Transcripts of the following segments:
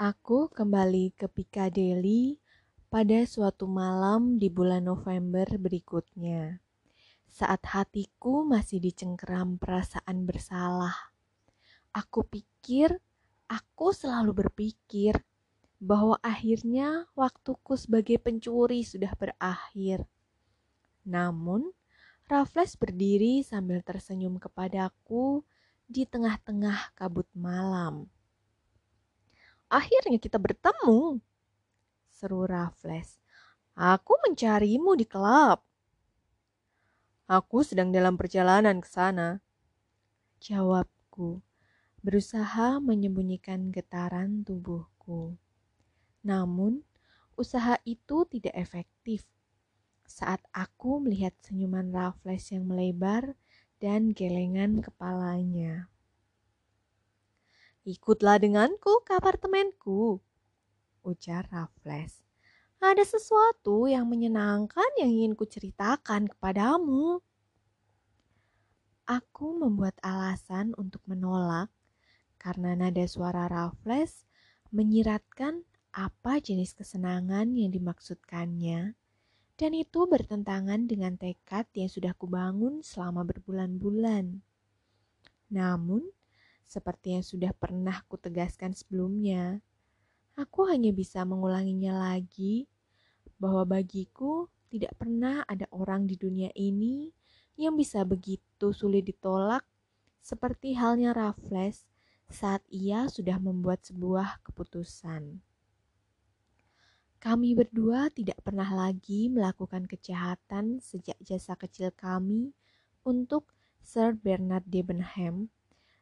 Aku kembali ke Piccadilly pada suatu malam di bulan November berikutnya, saat hatiku masih dicengkeram perasaan bersalah. Aku pikir, aku selalu berpikir bahwa akhirnya waktuku sebagai pencuri sudah berakhir. Namun, Raffles berdiri sambil tersenyum kepadaku di tengah-tengah kabut malam. Akhirnya kita bertemu. Seru Raffles. Aku mencarimu di klub. Aku sedang dalam perjalanan ke sana. Jawabku, berusaha menyembunyikan getaran tubuhku. Namun, usaha itu tidak efektif. Saat aku melihat senyuman Raffles yang melebar dan gelengan kepalanya. Ikutlah denganku ke apartemenku, ujar Raffles. Ada sesuatu yang menyenangkan yang ingin kuceritakan kepadamu. Aku membuat alasan untuk menolak karena nada suara Raffles menyiratkan apa jenis kesenangan yang dimaksudkannya dan itu bertentangan dengan tekad yang sudah kubangun selama berbulan-bulan. Namun, seperti yang sudah pernah kutegaskan sebelumnya, aku hanya bisa mengulanginya lagi bahwa bagiku tidak pernah ada orang di dunia ini yang bisa begitu sulit ditolak seperti halnya Raffles saat ia sudah membuat sebuah keputusan. Kami berdua tidak pernah lagi melakukan kejahatan sejak jasa kecil kami untuk Sir Bernard Debenham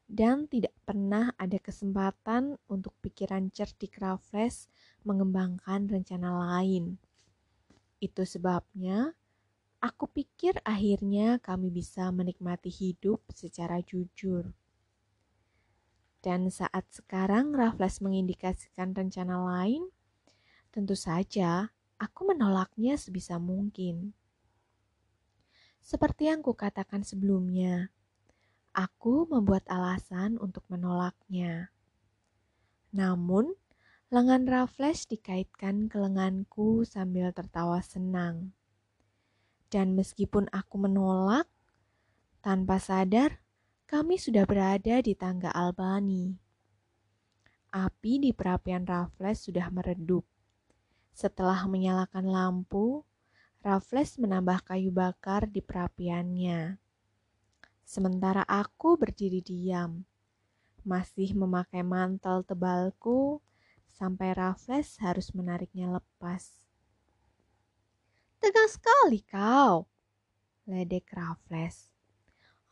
dan tidak pernah ada kesempatan untuk pikiran cerdik Raffles mengembangkan rencana lain. Itu sebabnya aku pikir akhirnya kami bisa menikmati hidup secara jujur. Dan saat sekarang Raffles mengindikasikan rencana lain, tentu saja aku menolaknya sebisa mungkin. Seperti yang kukatakan sebelumnya, Aku membuat alasan untuk menolaknya. Namun, lengan Raffles dikaitkan ke lenganku sambil tertawa senang. Dan meskipun aku menolak, tanpa sadar kami sudah berada di tangga Albani. Api di perapian Raffles sudah meredup. Setelah menyalakan lampu, Raffles menambah kayu bakar di perapiannya sementara aku berdiri diam, masih memakai mantel tebalku sampai Raffles harus menariknya lepas. Tegang sekali kau, ledek Raffles.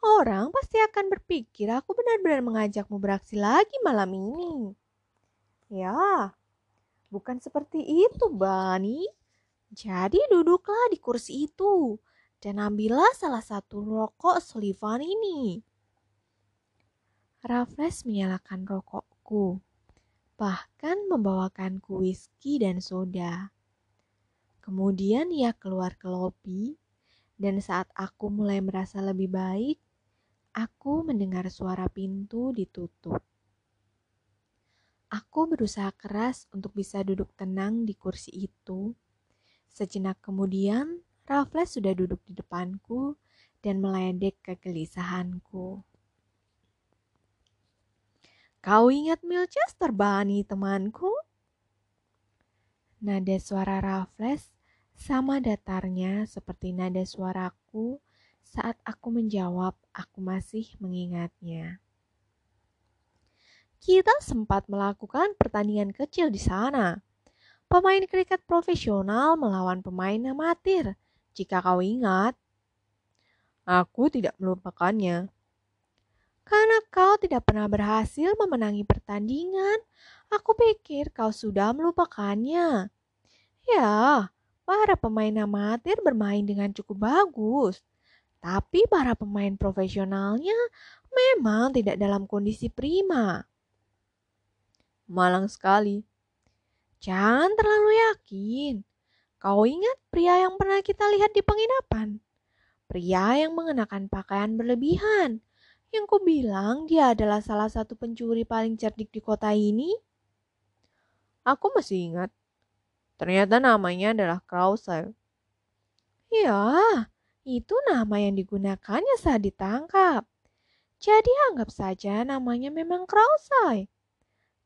Orang pasti akan berpikir aku benar-benar mengajakmu beraksi lagi malam ini. Ya, bukan seperti itu, Bani. Jadi duduklah di kursi itu dan ambillah salah satu rokok Sullivan ini. Raffles menyalakan rokokku, bahkan membawakanku whisky dan soda. Kemudian ia keluar ke lobi, dan saat aku mulai merasa lebih baik, aku mendengar suara pintu ditutup. Aku berusaha keras untuk bisa duduk tenang di kursi itu. Sejenak kemudian, Raffles sudah duduk di depanku dan meledek kegelisahanku. Kau ingat Milchester Bunny temanku? Nada suara Raffles sama datarnya seperti nada suaraku saat aku menjawab aku masih mengingatnya. Kita sempat melakukan pertandingan kecil di sana. Pemain kriket profesional melawan pemain amatir jika kau ingat. Aku tidak melupakannya. Karena kau tidak pernah berhasil memenangi pertandingan, aku pikir kau sudah melupakannya. Ya, para pemain amatir bermain dengan cukup bagus. Tapi para pemain profesionalnya memang tidak dalam kondisi prima. Malang sekali. Jangan terlalu yakin. Kau ingat pria yang pernah kita lihat di penginapan? Pria yang mengenakan pakaian berlebihan. Yang ku bilang dia adalah salah satu pencuri paling cerdik di kota ini. Aku masih ingat. Ternyata namanya adalah Krause. Ya, itu nama yang digunakannya saat ditangkap. Jadi anggap saja namanya memang Krause.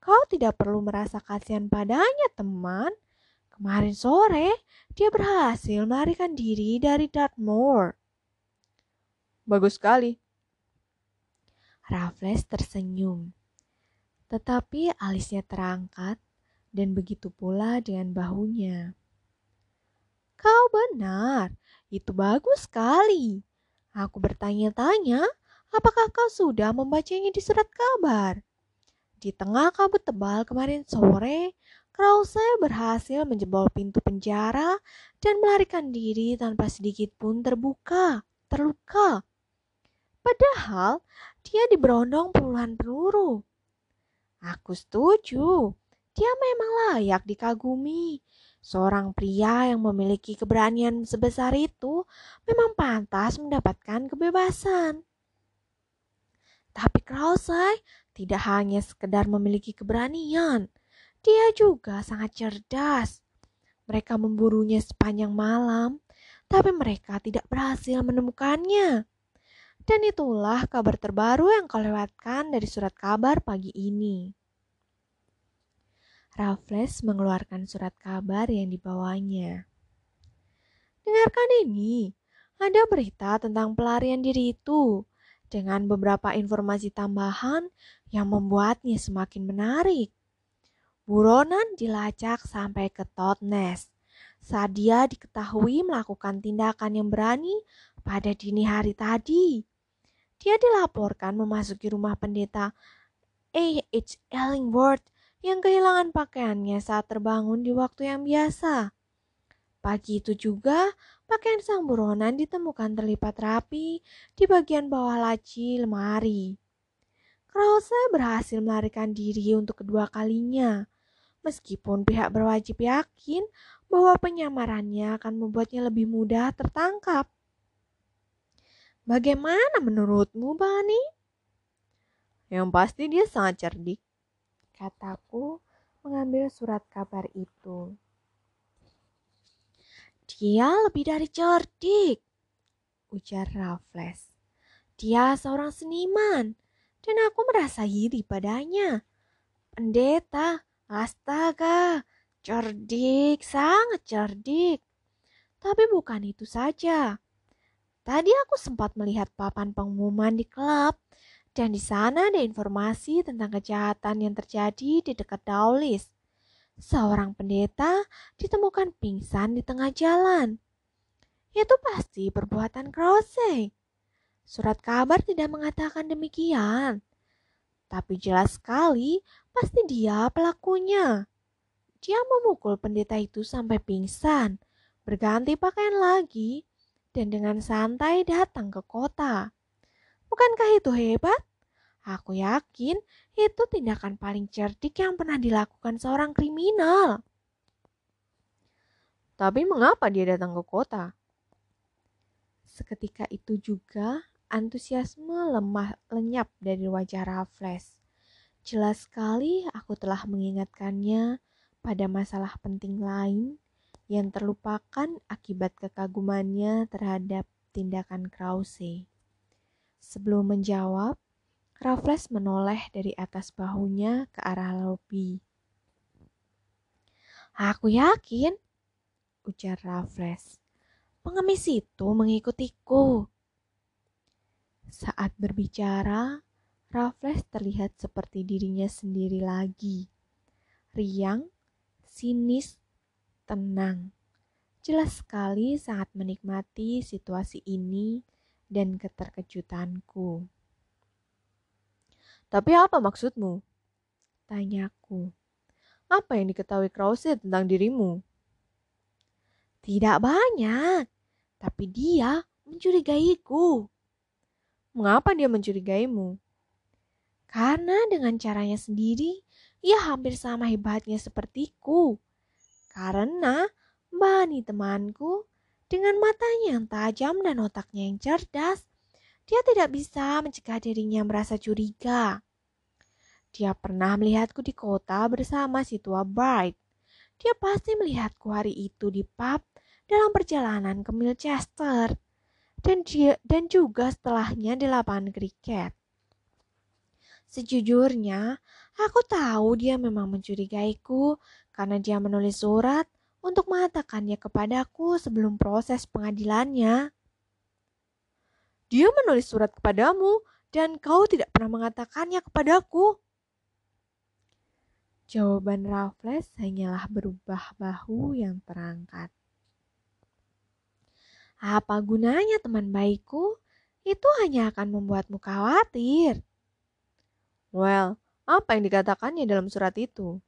Kau tidak perlu merasa kasihan padanya, teman. Kemarin sore, dia berhasil melarikan diri dari Dartmoor. Bagus sekali. Raffles tersenyum. Tetapi alisnya terangkat dan begitu pula dengan bahunya. Kau benar, itu bagus sekali. Aku bertanya-tanya, apakah kau sudah membacanya di surat kabar? Di tengah kabut tebal kemarin sore, Krause berhasil menjebol pintu penjara dan melarikan diri tanpa sedikit pun terbuka, terluka. Padahal dia diberondong puluhan peluru. Aku setuju, dia memang layak dikagumi. Seorang pria yang memiliki keberanian sebesar itu memang pantas mendapatkan kebebasan. Tapi Krause tidak hanya sekedar memiliki keberanian, dia juga sangat cerdas. Mereka memburunya sepanjang malam, tapi mereka tidak berhasil menemukannya. Dan itulah kabar terbaru yang kau lewatkan dari surat kabar pagi ini. Raffles mengeluarkan surat kabar yang dibawanya. Dengarkan ini, ada berita tentang pelarian diri itu dengan beberapa informasi tambahan yang membuatnya semakin menarik. Buronan dilacak sampai ke Totnes saat dia diketahui melakukan tindakan yang berani pada dini hari tadi. Dia dilaporkan memasuki rumah pendeta A.H. Ellingworth yang kehilangan pakaiannya saat terbangun di waktu yang biasa. Pagi itu juga, pakaian sang buronan ditemukan terlipat rapi di bagian bawah laci lemari. Krause berhasil melarikan diri untuk kedua kalinya, meskipun pihak berwajib yakin bahwa penyamarannya akan membuatnya lebih mudah tertangkap. Bagaimana menurutmu, Bani? Yang pasti dia sangat cerdik, kataku mengambil surat kabar itu. Dia lebih dari cerdik, ujar Raffles. Dia seorang seniman, dan aku merasa iri padanya. Pendeta, astaga, cerdik, sangat cerdik. Tapi bukan itu saja. Tadi aku sempat melihat papan pengumuman di klub, dan di sana ada informasi tentang kejahatan yang terjadi di dekat Dowlis seorang pendeta ditemukan pingsan di tengah jalan. Itu pasti perbuatan Krause. Surat kabar tidak mengatakan demikian. Tapi jelas sekali pasti dia pelakunya. Dia memukul pendeta itu sampai pingsan, berganti pakaian lagi, dan dengan santai datang ke kota. Bukankah itu hebat? Aku yakin itu tindakan paling cerdik yang pernah dilakukan seorang kriminal. Tapi mengapa dia datang ke kota? Seketika itu juga antusiasme lemah lenyap dari wajah Raffles. Jelas sekali aku telah mengingatkannya pada masalah penting lain yang terlupakan akibat kekagumannya terhadap tindakan Krause. Sebelum menjawab, Raffles menoleh dari atas bahunya ke arah lobi. Aku yakin, ujar Raffles. Pengemis itu mengikutiku. Saat berbicara, Raffles terlihat seperti dirinya sendiri lagi. Riang, sinis, tenang. Jelas sekali sangat menikmati situasi ini dan keterkejutanku. Tapi apa maksudmu? Tanyaku. Apa yang diketahui Krause tentang dirimu? Tidak banyak, tapi dia mencurigaiku. Mengapa dia mencurigaimu? Karena dengan caranya sendiri, ia hampir sama hebatnya sepertiku. Karena Bani temanku, dengan matanya yang tajam dan otaknya yang cerdas, dia tidak bisa mencegah dirinya merasa curiga. Dia pernah melihatku di kota bersama si tua Bright. Dia pasti melihatku hari itu di pub dalam perjalanan ke Milchester dan dia, dan juga setelahnya di lapangan kriket. Sejujurnya, aku tahu dia memang mencurigaiku karena dia menulis surat untuk mengatakannya kepadaku sebelum proses pengadilannya. Dia menulis surat kepadamu dan kau tidak pernah mengatakannya kepadaku. Jawaban Raffles hanyalah berubah bahu yang terangkat. Apa gunanya teman baikku? Itu hanya akan membuatmu khawatir. Well, apa yang dikatakannya dalam surat itu?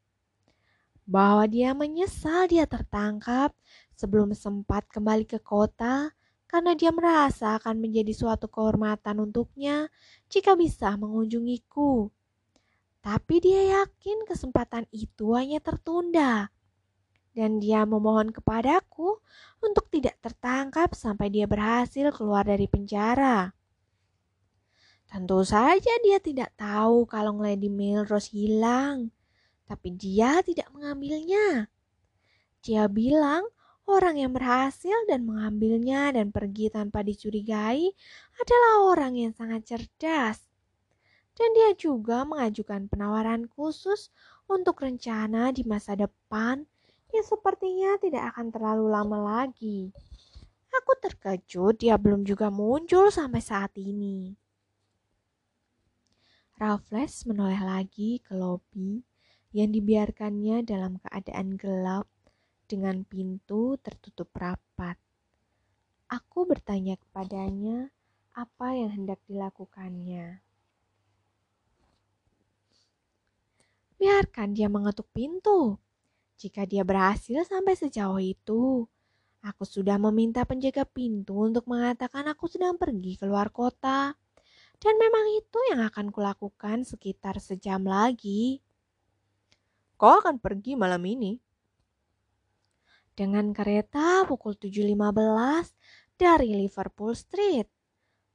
Bahwa dia menyesal dia tertangkap sebelum sempat kembali ke kota karena dia merasa akan menjadi suatu kehormatan untuknya jika bisa mengunjungiku. Tapi dia yakin kesempatan itu hanya tertunda. Dan dia memohon kepadaku untuk tidak tertangkap sampai dia berhasil keluar dari penjara. Tentu saja dia tidak tahu kalau Lady Melrose hilang, tapi dia tidak mengambilnya. Dia bilang orang yang berhasil dan mengambilnya dan pergi tanpa dicurigai adalah orang yang sangat cerdas dan dia juga mengajukan penawaran khusus untuk rencana di masa depan yang sepertinya tidak akan terlalu lama lagi. Aku terkejut dia belum juga muncul sampai saat ini. Raffles menoleh lagi ke lobi yang dibiarkannya dalam keadaan gelap dengan pintu tertutup rapat. Aku bertanya kepadanya apa yang hendak dilakukannya. biarkan dia mengetuk pintu. Jika dia berhasil sampai sejauh itu, aku sudah meminta penjaga pintu untuk mengatakan aku sedang pergi keluar kota. Dan memang itu yang akan kulakukan sekitar sejam lagi. Kau akan pergi malam ini? Dengan kereta pukul 7.15 dari Liverpool Street.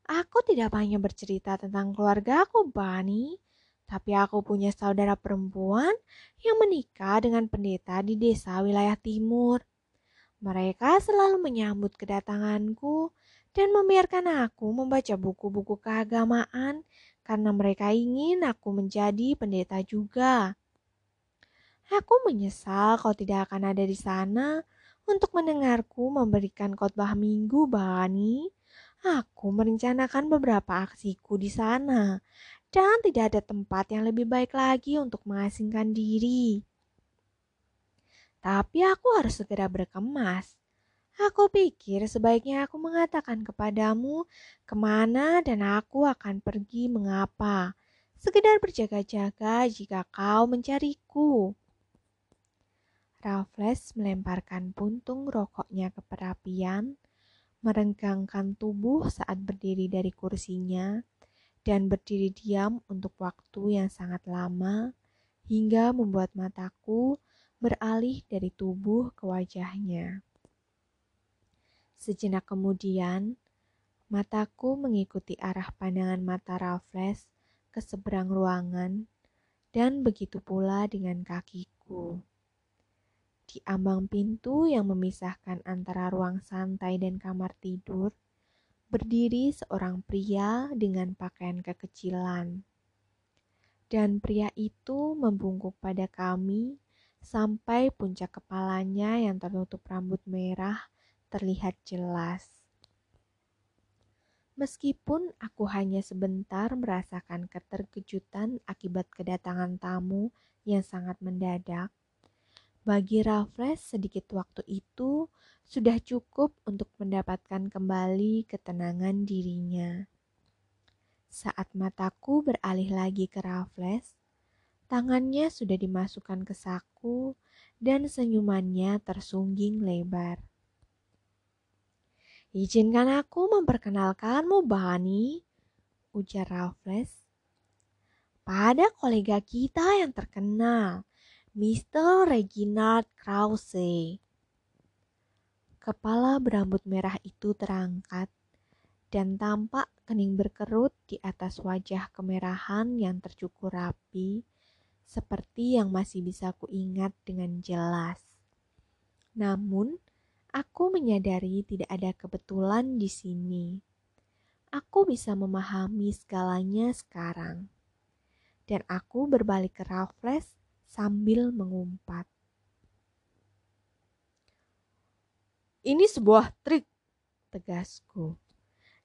Aku tidak banyak bercerita tentang keluargaku, Bunny tapi aku punya saudara perempuan yang menikah dengan pendeta di desa wilayah timur. Mereka selalu menyambut kedatanganku dan membiarkan aku membaca buku-buku keagamaan karena mereka ingin aku menjadi pendeta juga. Aku menyesal kau tidak akan ada di sana untuk mendengarku memberikan khotbah minggu, Bani. Aku merencanakan beberapa aksiku di sana dan tidak ada tempat yang lebih baik lagi untuk mengasingkan diri. Tapi aku harus segera berkemas. Aku pikir sebaiknya aku mengatakan kepadamu ke mana dan aku akan pergi mengapa. Sekedar berjaga-jaga jika kau mencariku. Raffles melemparkan puntung rokoknya ke perapian, merenggangkan tubuh saat berdiri dari kursinya, dan berdiri diam untuk waktu yang sangat lama hingga membuat mataku beralih dari tubuh ke wajahnya. Sejenak kemudian, mataku mengikuti arah pandangan mata Raffles ke seberang ruangan dan begitu pula dengan kakiku. Di ambang pintu yang memisahkan antara ruang santai dan kamar tidur, berdiri seorang pria dengan pakaian kekecilan. Dan pria itu membungkuk pada kami sampai puncak kepalanya yang tertutup rambut merah terlihat jelas. Meskipun aku hanya sebentar merasakan keterkejutan akibat kedatangan tamu yang sangat mendadak, bagi Raffles sedikit waktu itu sudah cukup untuk mendapatkan kembali ketenangan dirinya. Saat mataku beralih lagi ke Raffles, tangannya sudah dimasukkan ke saku dan senyumannya tersungging lebar. Izinkan aku memperkenalkanmu, Bani, ujar Raffles. Pada kolega kita yang terkenal, Mr. Reginald Krause. Kepala berambut merah itu terangkat dan tampak kening berkerut di atas wajah kemerahan yang tercukur rapi seperti yang masih bisa kuingat dengan jelas. Namun, aku menyadari tidak ada kebetulan di sini. Aku bisa memahami segalanya sekarang. Dan aku berbalik ke Raffles sambil mengumpat. Ini sebuah trik, tegasku.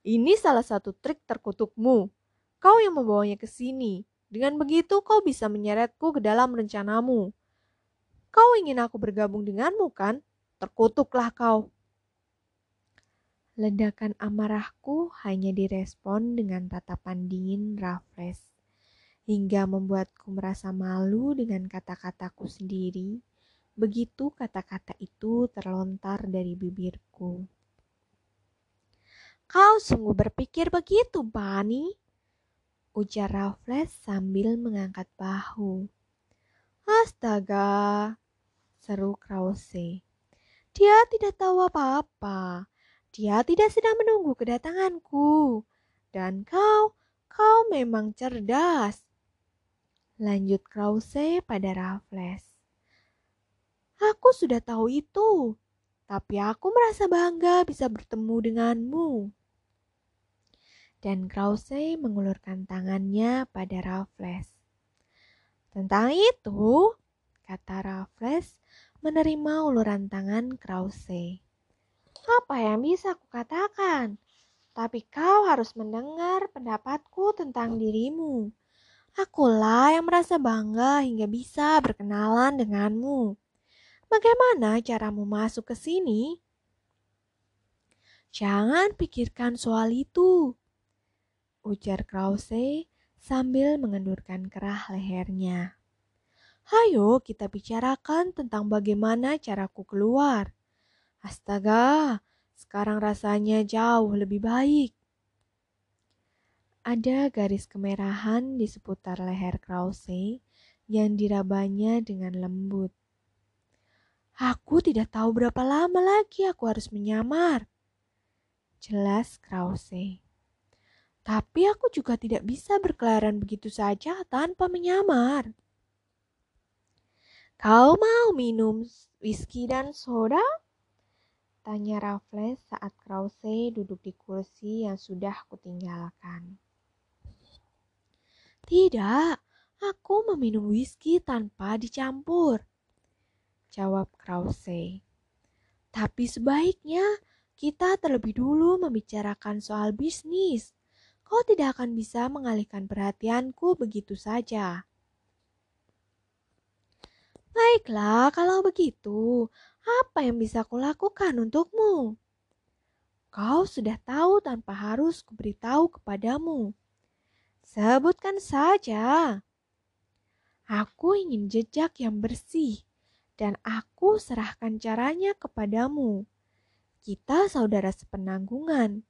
Ini salah satu trik terkutukmu. Kau yang membawanya ke sini. Dengan begitu kau bisa menyeretku ke dalam rencanamu. Kau ingin aku bergabung denganmu kan? Terkutuklah kau. Ledakan amarahku hanya direspon dengan tatapan dingin Raffles, hingga membuatku merasa malu dengan kata-kataku sendiri begitu kata-kata itu terlontar dari bibirku. Kau sungguh berpikir begitu, Bani? Ujar Raffles sambil mengangkat bahu. Astaga, seru Krause. Dia tidak tahu apa-apa. Dia tidak sedang menunggu kedatanganku. Dan kau, kau memang cerdas. Lanjut Krause pada Raffles. Aku sudah tahu itu, tapi aku merasa bangga bisa bertemu denganmu. Dan Krause mengulurkan tangannya pada Raffles. Tentang itu, kata Raffles menerima uluran tangan Krause. Apa yang bisa aku katakan? Tapi kau harus mendengar pendapatku tentang dirimu. Akulah yang merasa bangga hingga bisa berkenalan denganmu. Bagaimana caramu masuk ke sini? Jangan pikirkan soal itu, ujar Krause sambil mengendurkan kerah lehernya. Hayo kita bicarakan tentang bagaimana caraku keluar. Astaga, sekarang rasanya jauh lebih baik. Ada garis kemerahan di seputar leher Krause yang dirabanya dengan lembut. Aku tidak tahu berapa lama lagi aku harus menyamar. Jelas Krause. Tapi aku juga tidak bisa berkeliaran begitu saja tanpa menyamar. Kau mau minum whisky dan soda? Tanya Raffles saat Krause duduk di kursi yang sudah kutinggalkan. Tidak, aku meminum whisky tanpa dicampur jawab Krause. Tapi sebaiknya kita terlebih dulu membicarakan soal bisnis. Kau tidak akan bisa mengalihkan perhatianku begitu saja. Baiklah, kalau begitu, apa yang bisa kulakukan untukmu? Kau sudah tahu tanpa harus kuberitahu kepadamu. Sebutkan saja. Aku ingin jejak yang bersih dan aku serahkan caranya kepadamu. Kita saudara sepenanggungan,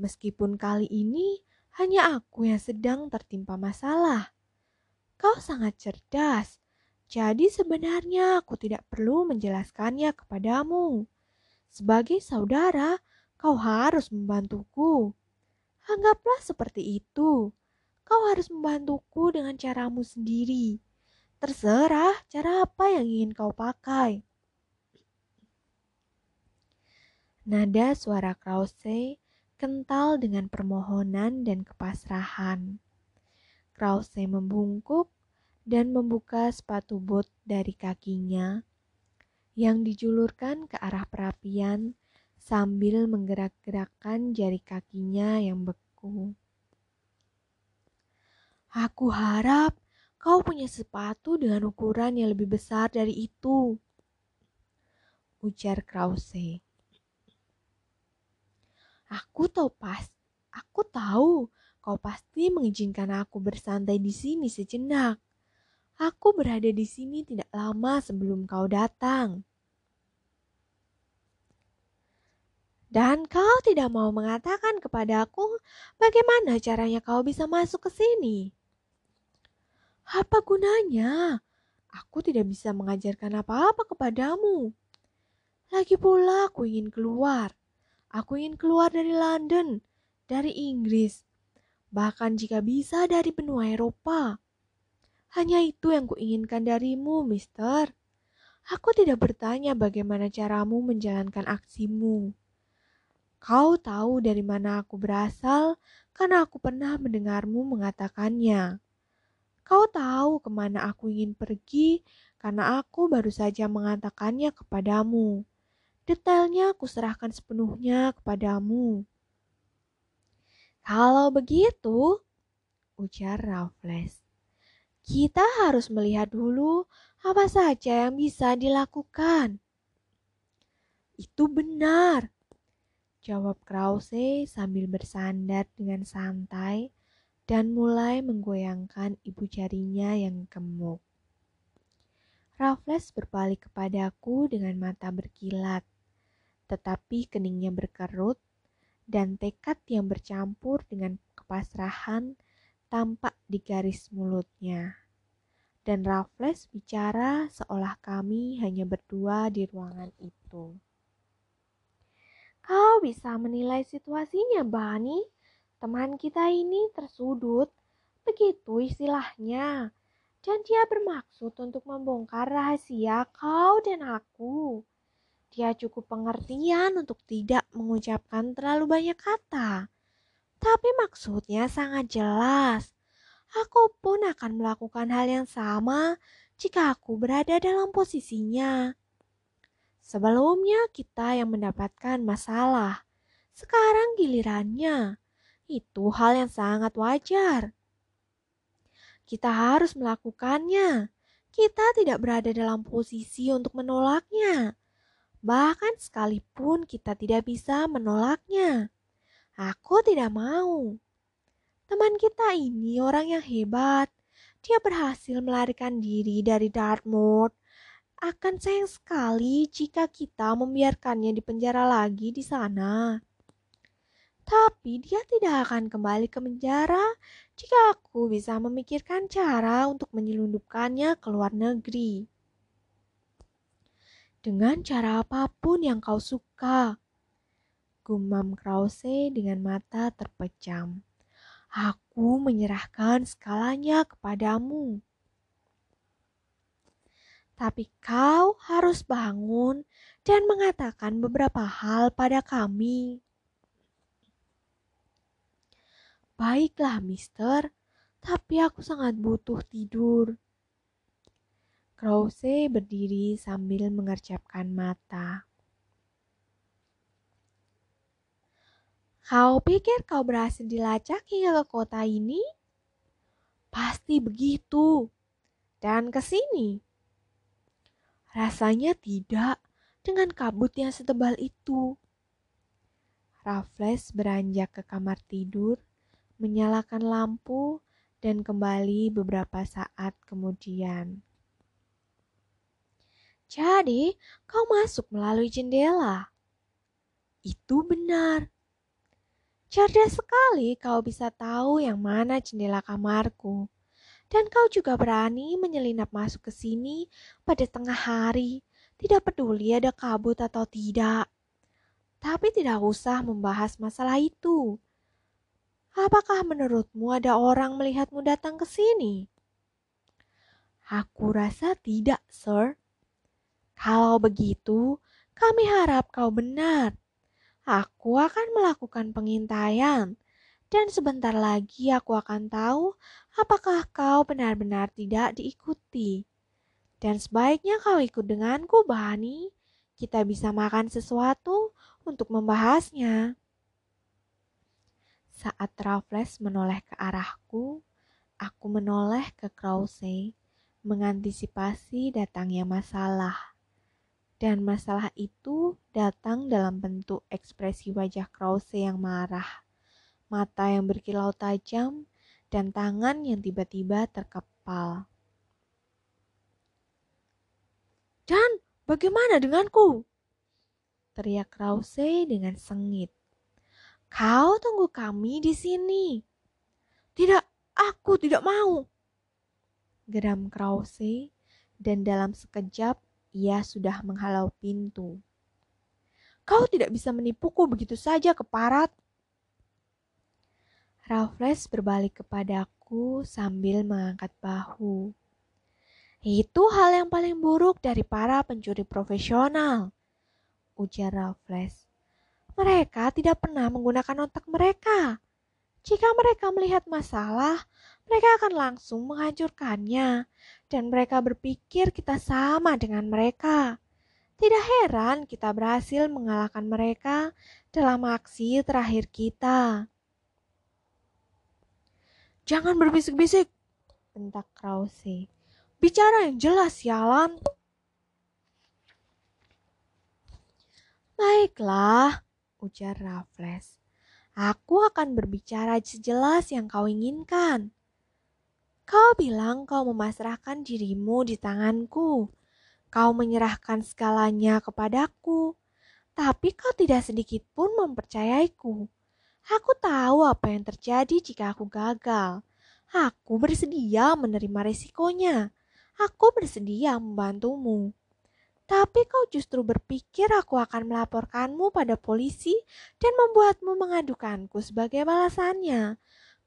meskipun kali ini hanya aku yang sedang tertimpa masalah. Kau sangat cerdas, jadi sebenarnya aku tidak perlu menjelaskannya kepadamu. Sebagai saudara, kau harus membantuku. Anggaplah seperti itu. Kau harus membantuku dengan caramu sendiri. Terserah cara apa yang ingin kau pakai. Nada suara Krause kental dengan permohonan dan kepasrahan. Krause membungkuk dan membuka sepatu bot dari kakinya yang dijulurkan ke arah perapian sambil menggerak-gerakkan jari kakinya yang beku. Aku harap Kau punya sepatu dengan ukuran yang lebih besar dari itu. Ujar Krause. Aku tahu pas, aku tahu kau pasti mengizinkan aku bersantai di sini sejenak. Aku berada di sini tidak lama sebelum kau datang. Dan kau tidak mau mengatakan kepadaku bagaimana caranya kau bisa masuk ke sini. Apa gunanya? Aku tidak bisa mengajarkan apa-apa kepadamu. Lagi pula aku ingin keluar. Aku ingin keluar dari London, dari Inggris, bahkan jika bisa dari benua Eropa. Hanya itu yang kuinginkan darimu, mister. Aku tidak bertanya bagaimana caramu menjalankan aksimu. Kau tahu dari mana aku berasal karena aku pernah mendengarmu mengatakannya. Kau tahu ke mana aku ingin pergi karena aku baru saja mengatakannya kepadamu. Detailnya aku serahkan sepenuhnya kepadamu. Kalau begitu, ujar Raffles, kita harus melihat dulu apa saja yang bisa dilakukan. Itu benar, jawab Krause sambil bersandar dengan santai dan mulai menggoyangkan ibu jarinya yang gemuk. Raffles berbalik kepadaku dengan mata berkilat, tetapi keningnya berkerut dan tekad yang bercampur dengan kepasrahan tampak di garis mulutnya. Dan Raffles bicara seolah kami hanya berdua di ruangan itu. Kau bisa menilai situasinya, Bani? Teman kita ini tersudut, begitu istilahnya. Dan dia bermaksud untuk membongkar rahasia kau dan aku. Dia cukup pengertian untuk tidak mengucapkan terlalu banyak kata. Tapi maksudnya sangat jelas. Aku pun akan melakukan hal yang sama jika aku berada dalam posisinya. Sebelumnya kita yang mendapatkan masalah. Sekarang gilirannya. Itu hal yang sangat wajar. Kita harus melakukannya. Kita tidak berada dalam posisi untuk menolaknya. Bahkan sekalipun kita tidak bisa menolaknya. Aku tidak mau. Teman kita ini orang yang hebat. Dia berhasil melarikan diri dari Dartmouth. Akan sayang sekali jika kita membiarkannya di penjara lagi di sana. Tapi dia tidak akan kembali ke penjara jika aku bisa memikirkan cara untuk menyelundupkannya ke luar negeri. Dengan cara apa pun yang kau suka. Gumam Krause dengan mata terpejam. Aku menyerahkan skalanya kepadamu. Tapi kau harus bangun dan mengatakan beberapa hal pada kami. Baiklah, mister, tapi aku sangat butuh tidur. Krause berdiri sambil mengerjapkan mata. Kau pikir kau berhasil dilacak hingga ke kota ini? Pasti begitu. Dan ke sini. Rasanya tidak dengan kabut yang setebal itu. Raffles beranjak ke kamar tidur menyalakan lampu, dan kembali beberapa saat kemudian. Jadi, kau masuk melalui jendela. Itu benar. Cerdas sekali kau bisa tahu yang mana jendela kamarku. Dan kau juga berani menyelinap masuk ke sini pada tengah hari, tidak peduli ada kabut atau tidak. Tapi tidak usah membahas masalah itu. Apakah menurutmu ada orang melihatmu datang ke sini? Aku rasa tidak, Sir. Kalau begitu, kami harap kau benar. Aku akan melakukan pengintaian, dan sebentar lagi aku akan tahu apakah kau benar-benar tidak diikuti. Dan sebaiknya kau ikut denganku, Bani. Kita bisa makan sesuatu untuk membahasnya. Saat Raffles menoleh ke arahku, aku menoleh ke Krause, mengantisipasi datangnya masalah. Dan masalah itu datang dalam bentuk ekspresi wajah Krause yang marah, mata yang berkilau tajam, dan tangan yang tiba-tiba terkepal. Dan bagaimana denganku? Teriak Krause dengan sengit. Kau tunggu kami di sini. Tidak, aku tidak mau. Geram Krause dan dalam sekejap ia sudah menghalau pintu. Kau tidak bisa menipuku begitu saja, keparat. Raffles berbalik kepadaku sambil mengangkat bahu. Itu hal yang paling buruk dari para pencuri profesional. Ujar Raffles. Mereka tidak pernah menggunakan otak mereka. Jika mereka melihat masalah, mereka akan langsung menghancurkannya, dan mereka berpikir kita sama dengan mereka. Tidak heran kita berhasil mengalahkan mereka dalam aksi terakhir kita. Jangan berbisik-bisik, bentak Krause. Bicara yang jelas, sialan. Baiklah, ujar Raffles. Aku akan berbicara sejelas yang kau inginkan. Kau bilang kau memasrahkan dirimu di tanganku. Kau menyerahkan segalanya kepadaku. Tapi kau tidak sedikit pun mempercayaiku. Aku tahu apa yang terjadi jika aku gagal. Aku bersedia menerima resikonya. Aku bersedia membantumu. Tapi kau justru berpikir aku akan melaporkanmu pada polisi dan membuatmu mengadukanku sebagai balasannya.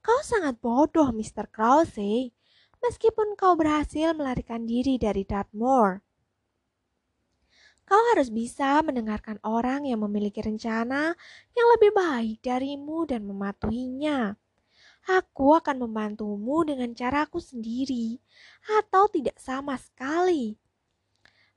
Kau sangat bodoh, Mr. Krause. Meskipun kau berhasil melarikan diri dari Dartmoor. Kau harus bisa mendengarkan orang yang memiliki rencana yang lebih baik darimu dan mematuhinya. Aku akan membantumu dengan caraku sendiri, atau tidak sama sekali.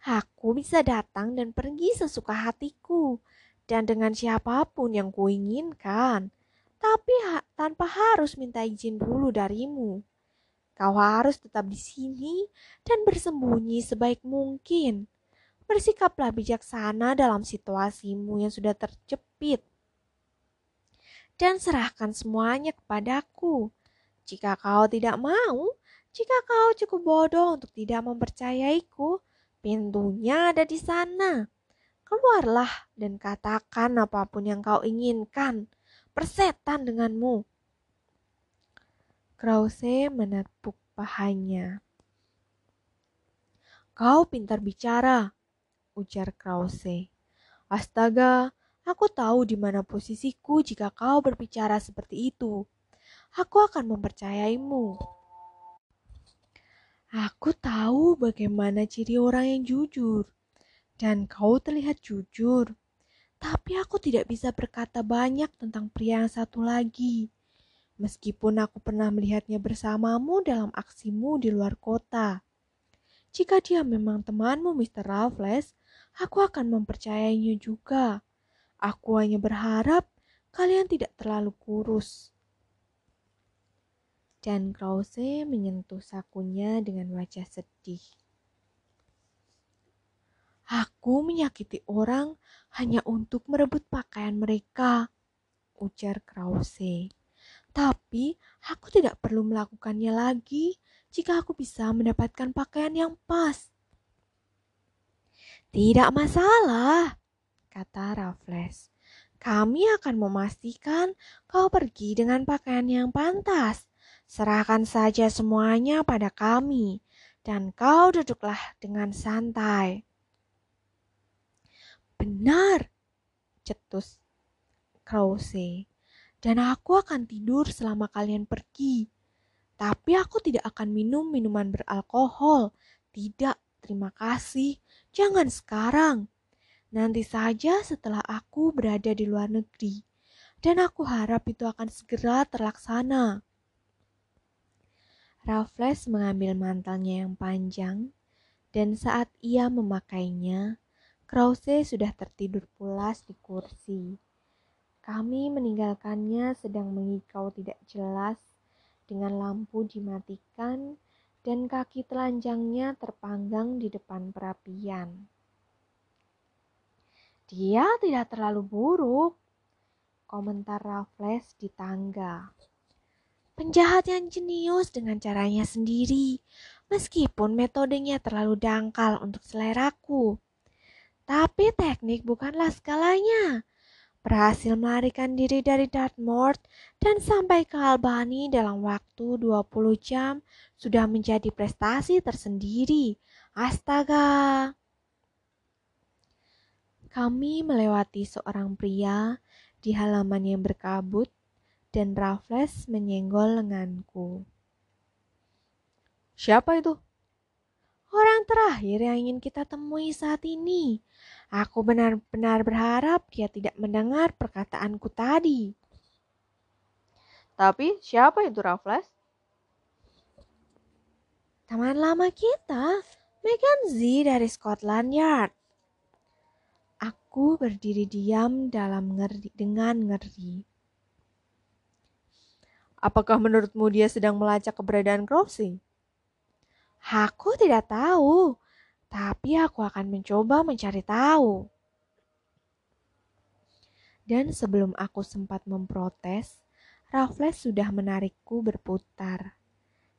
Aku bisa datang dan pergi sesuka hatiku, dan dengan siapa pun yang kuinginkan, tapi ha tanpa harus minta izin dulu darimu. Kau harus tetap di sini dan bersembunyi sebaik mungkin Bersikaplah bijaksana dalam situasimu yang sudah terjepit. Dan serahkan semuanya kepadaku. Jika kau tidak mau, jika kau cukup bodoh untuk tidak mempercayaiku, pintunya ada di sana. Keluarlah dan katakan apa pun yang kau inginkan. Persetan denganmu. Krause menepuk pahanya. Kau pintar bicara, ujar Krause. Astaga, aku tahu di mana posisiku jika kau berbicara seperti itu. Aku akan mempercayaimu. Aku tahu bagaimana ciri orang yang jujur, dan kau terlihat jujur. Tapi aku tidak bisa berkata banyak tentang pria yang satu lagi. Meskipun aku pernah melihatnya bersamamu dalam aksimu di luar kota. Jika dia memang temanmu, Mr. Raffles, aku akan mempercayainya juga. Aku hanya berharap kalian tidak terlalu kurus. Dan Krause menyentuh sakunya dengan wajah sedih. Aku menyakiti orang hanya untuk merebut pakaian mereka, ujar Krause. Tapi aku tidak perlu melakukannya lagi jika aku bisa mendapatkan pakaian yang pas. Tidak masalah, kata Raffles. Kami akan memastikan kau pergi dengan pakaian yang pantas. Serahkan saja semuanya pada kami, dan kau duduklah dengan santai. Benar, cetus Krause. Dan aku akan tidur selama kalian pergi. Tapi aku tidak akan minum minuman beralkohol. Tidak, terima kasih. Jangan sekarang. Nanti saja setelah aku berada di luar negeri. Dan aku harap itu akan segera terlaksana. Raffles mengambil mantelnya yang panjang, dan saat ia memakainya, Krause sudah tertidur pulas di kursi. Kami meninggalkannya sedang mengikau tidak jelas dengan lampu dimatikan dan kaki telanjangnya terpanggang di depan perapian. Dia tidak terlalu buruk, komentar Raffles di tangga. Penjahat yang jenius dengan caranya sendiri, meskipun metodenya terlalu dangkal untuk seleraku. Tapi teknik bukanlah segalanya berhasil melarikan diri dari Dartmoor dan sampai ke Albany dalam waktu 20 jam sudah menjadi prestasi tersendiri. Astaga! Kami melewati seorang pria di halaman yang berkabut dan Raffles menyenggol lenganku. Siapa itu? Orang terakhir yang ingin kita temui saat ini. Aku benar-benar berharap dia tidak mendengar perkataanku tadi. Tapi siapa itu Raffles? Teman lama kita, Mackenzie dari Scotland Yard. Aku berdiri diam dalam ngeri, dengan ngeri. Apakah menurutmu dia sedang melacak keberadaan Crossing? Aku tidak tahu, tapi aku akan mencoba mencari tahu. Dan sebelum aku sempat memprotes, Raffles sudah menarikku berputar.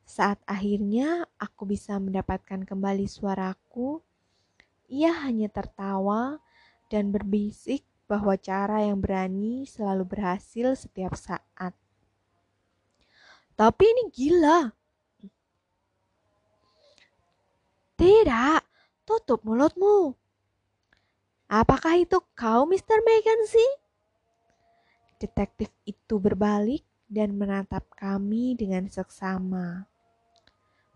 Saat akhirnya aku bisa mendapatkan kembali suaraku, ia hanya tertawa dan berbisik bahwa cara yang berani selalu berhasil setiap saat. Tapi ini gila, Tidak, tutup mulutmu. Apakah itu kau, Mr. Mackenzie? Detektif itu berbalik dan menatap kami dengan seksama.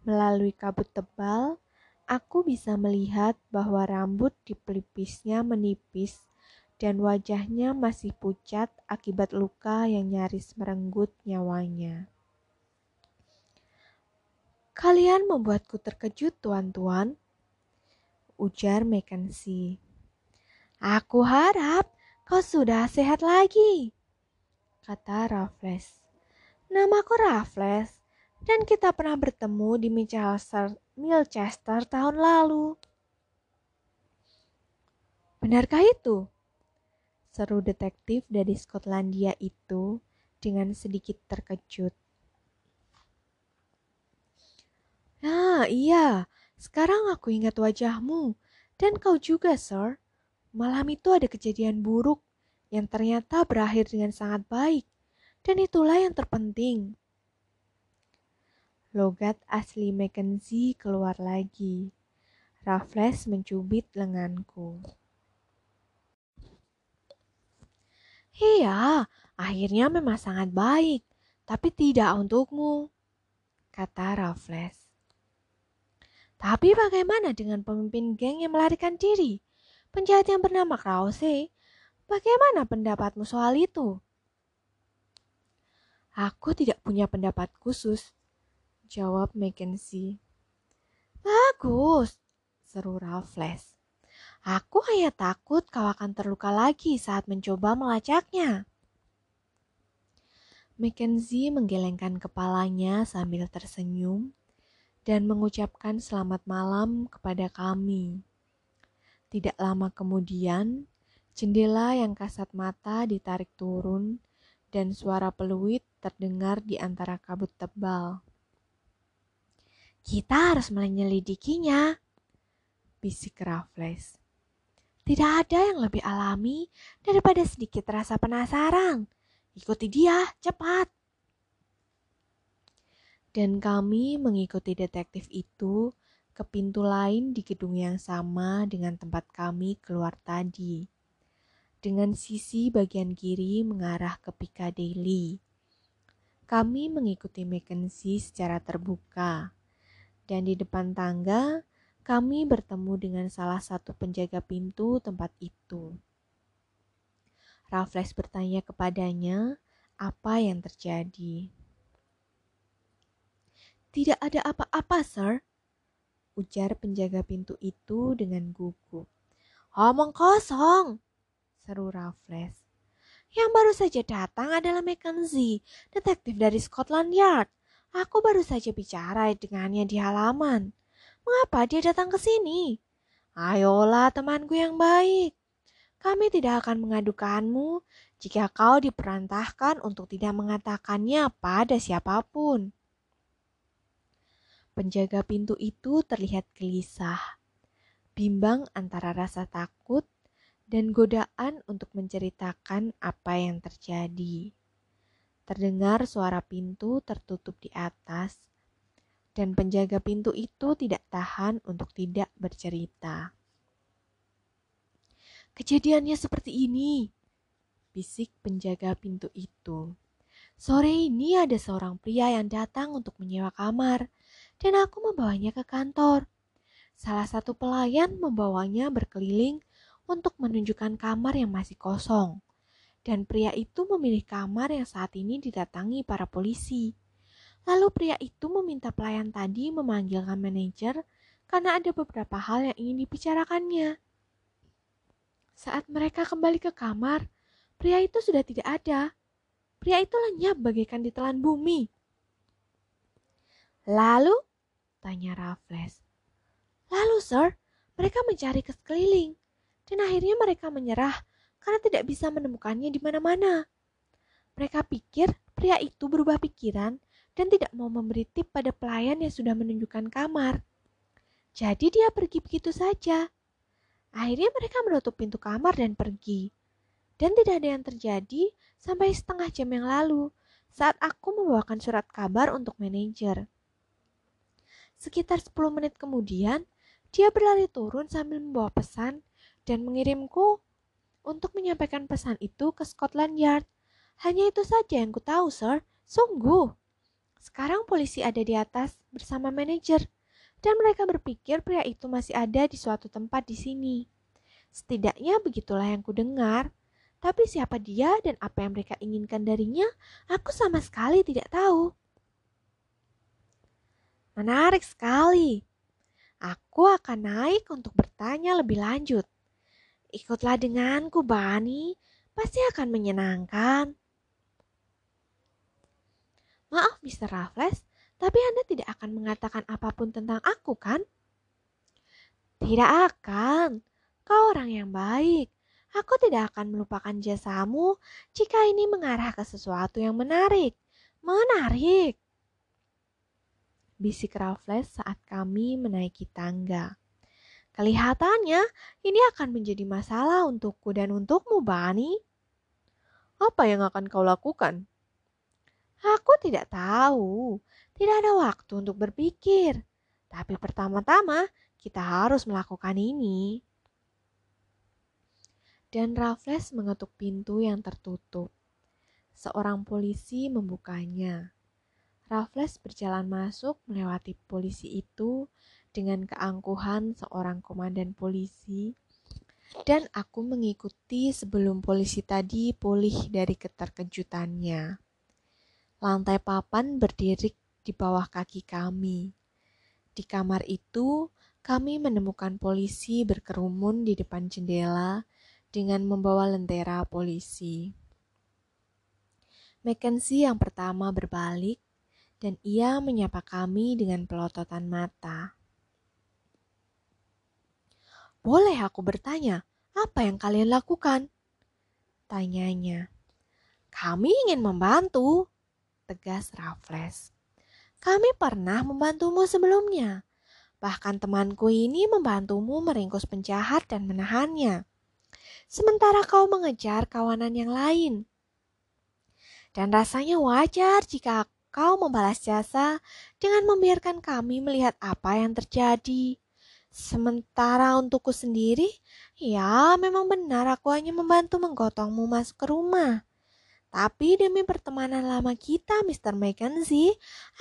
Melalui kabut tebal, aku bisa melihat bahwa rambut di pelipisnya menipis dan wajahnya masih pucat akibat luka yang nyaris merenggut nyawanya. Kalian membuatku terkejut, tuan-tuan. Ujar Mackenzie. Aku harap kau sudah sehat lagi, kata Raffles. Namaku Raffles, dan kita pernah bertemu di Milchester, Milchester tahun lalu. Benarkah itu? Seru detektif dari Skotlandia itu dengan sedikit terkejut. Nah, iya. Sekarang aku ingat wajahmu. Dan kau juga, Sir. Malam itu ada kejadian buruk yang ternyata berakhir dengan sangat baik. Dan itulah yang terpenting. Logat asli Mackenzie keluar lagi. Raffles mencubit lenganku. Iya, akhirnya memang sangat baik, tapi tidak untukmu, kata Raffles. Tapi bagaimana dengan pemimpin geng yang melarikan diri? Penjahat yang bernama Krause? Bagaimana pendapatmu soal itu? Aku tidak punya pendapat khusus, jawab Mackenzie. Bagus, seru Raffles. Aku hanya takut kau akan terluka lagi saat mencoba melacaknya. Mackenzie menggelengkan kepalanya sambil tersenyum dan mengucapkan selamat malam kepada kami. Tidak lama kemudian, jendela yang kasat mata ditarik turun dan suara peluit terdengar di antara kabut tebal. Kita harus menyelidikinya, bisik Raffles. Tidak ada yang lebih alami daripada sedikit rasa penasaran. Ikuti dia, cepat dan kami mengikuti detektif itu ke pintu lain di gedung yang sama dengan tempat kami keluar tadi. Dengan sisi bagian kiri mengarah ke Piccadilly. Kami mengikuti Mackenzie secara terbuka. Dan di depan tangga, kami bertemu dengan salah satu penjaga pintu tempat itu. Raffles bertanya kepadanya apa yang terjadi. Tidak ada apa-apa, sir. Ujar penjaga pintu itu dengan gugup. Omong kosong, seru Raffles. Yang baru saja datang adalah Mackenzie, detektif dari Scotland Yard. Aku baru saja bicara dengannya di halaman. Mengapa dia datang ke sini? Ayolah temanku yang baik. Kami tidak akan mengadukanmu jika kau diperantahkan untuk tidak mengatakannya pada siapa pun. Penjaga pintu itu terlihat gelisah, bimbang antara rasa takut dan godaan untuk menceritakan apa yang terjadi. Terdengar suara pintu tertutup di atas, dan penjaga pintu itu tidak tahan untuk tidak bercerita. Kejadiannya seperti ini, bisik penjaga pintu itu. Sore ini ada seorang pria yang datang untuk menyewa kamar dan aku membawanya ke kantor. Salah satu pelayan membawanya berkeliling untuk menunjukkan kamar yang masih kosong. Dan pria itu memilih kamar yang saat ini didatangi para polisi. Lalu pria itu meminta pelayan tadi memanggilkan manajer karena ada beberapa hal yang ingin dibicarakannya. Saat mereka kembali ke kamar, pria itu sudah tidak ada. Pria itu lenyap bagaikan ditelan bumi. Lalu, tanya Raffles. Lalu, sir, mereka mencari ke sekeliling. Dan akhirnya mereka menyerah karena tidak bisa menemukannya di mana-mana. Mereka pikir pria itu berubah pikiran dan tidak mau memberi tip pada pelayan yang sudah menunjukkan kamar. Jadi dia pergi begitu saja. Akhirnya mereka menutup pintu kamar dan pergi. Dan tidak ada yang terjadi sampai setengah jam yang lalu saat aku membawakan surat kabar untuk manajer. Sekitar 10 menit kemudian, dia berlari turun sambil membawa pesan dan mengirimku untuk menyampaikan pesan itu ke Scotland Yard. Hanya itu saja yang ku tahu, sir. Sungguh. Sekarang polisi ada di atas bersama manajer dan mereka berpikir pria itu masih ada di suatu tempat di sini. Setidaknya begitulah yang ku dengar. Tapi siapa dia dan apa yang mereka inginkan darinya, aku sama sekali tidak tahu. Menarik sekali. Aku akan naik untuk bertanya lebih lanjut. Ikutlah denganku, Bani. Pasti akan menyenangkan. Maaf, Mr. Raffles, tapi Anda tidak akan mengatakan apa pun tentang aku, kan? Tidak akan. Kau orang yang baik. Aku tidak akan melupakan jasamu jika ini mengarah ke sesuatu yang menarik. Menarik. Bisik Raffles saat kami menaiki tangga. Kelihatannya ini akan menjadi masalah untukku dan untukmu, Bani. Apa yang akan kau lakukan? Aku tidak tahu. Tidak ada waktu untuk berpikir. Tapi pertama-tama kita harus melakukan ini dan Raffles mengetuk pintu yang tertutup. Seorang polisi membukanya. Raffles berjalan masuk melewati polisi itu dengan keangkuhan seorang komandan polisi dan aku mengikuti sebelum polisi tadi pulih dari keterkejutannya. Lantai papan berdiri di bawah kaki kami. Di kamar itu, kami menemukan polisi berkerumun di depan jendela dengan membawa lentera polisi. Mackenzie yang pertama berbalik dan ia menyapa kami dengan pelototan mata. Boleh aku bertanya, apa yang kalian lakukan? Tanyanya. Kami ingin membantu, tegas Raffles. Kami pernah membantumu sebelumnya. Bahkan temanku ini membantumu meringkus penjahat dan menahannya sementara kau mengejar kawanan yang lain. Dan rasanya wajar jika kau membalas jasa dengan membiarkan kami melihat apa yang terjadi. Sementara untukku sendiri, ya memang benar aku hanya membantu menggotongmu masuk ke rumah. Tapi demi pertemanan lama kita, Mr. Mackenzie,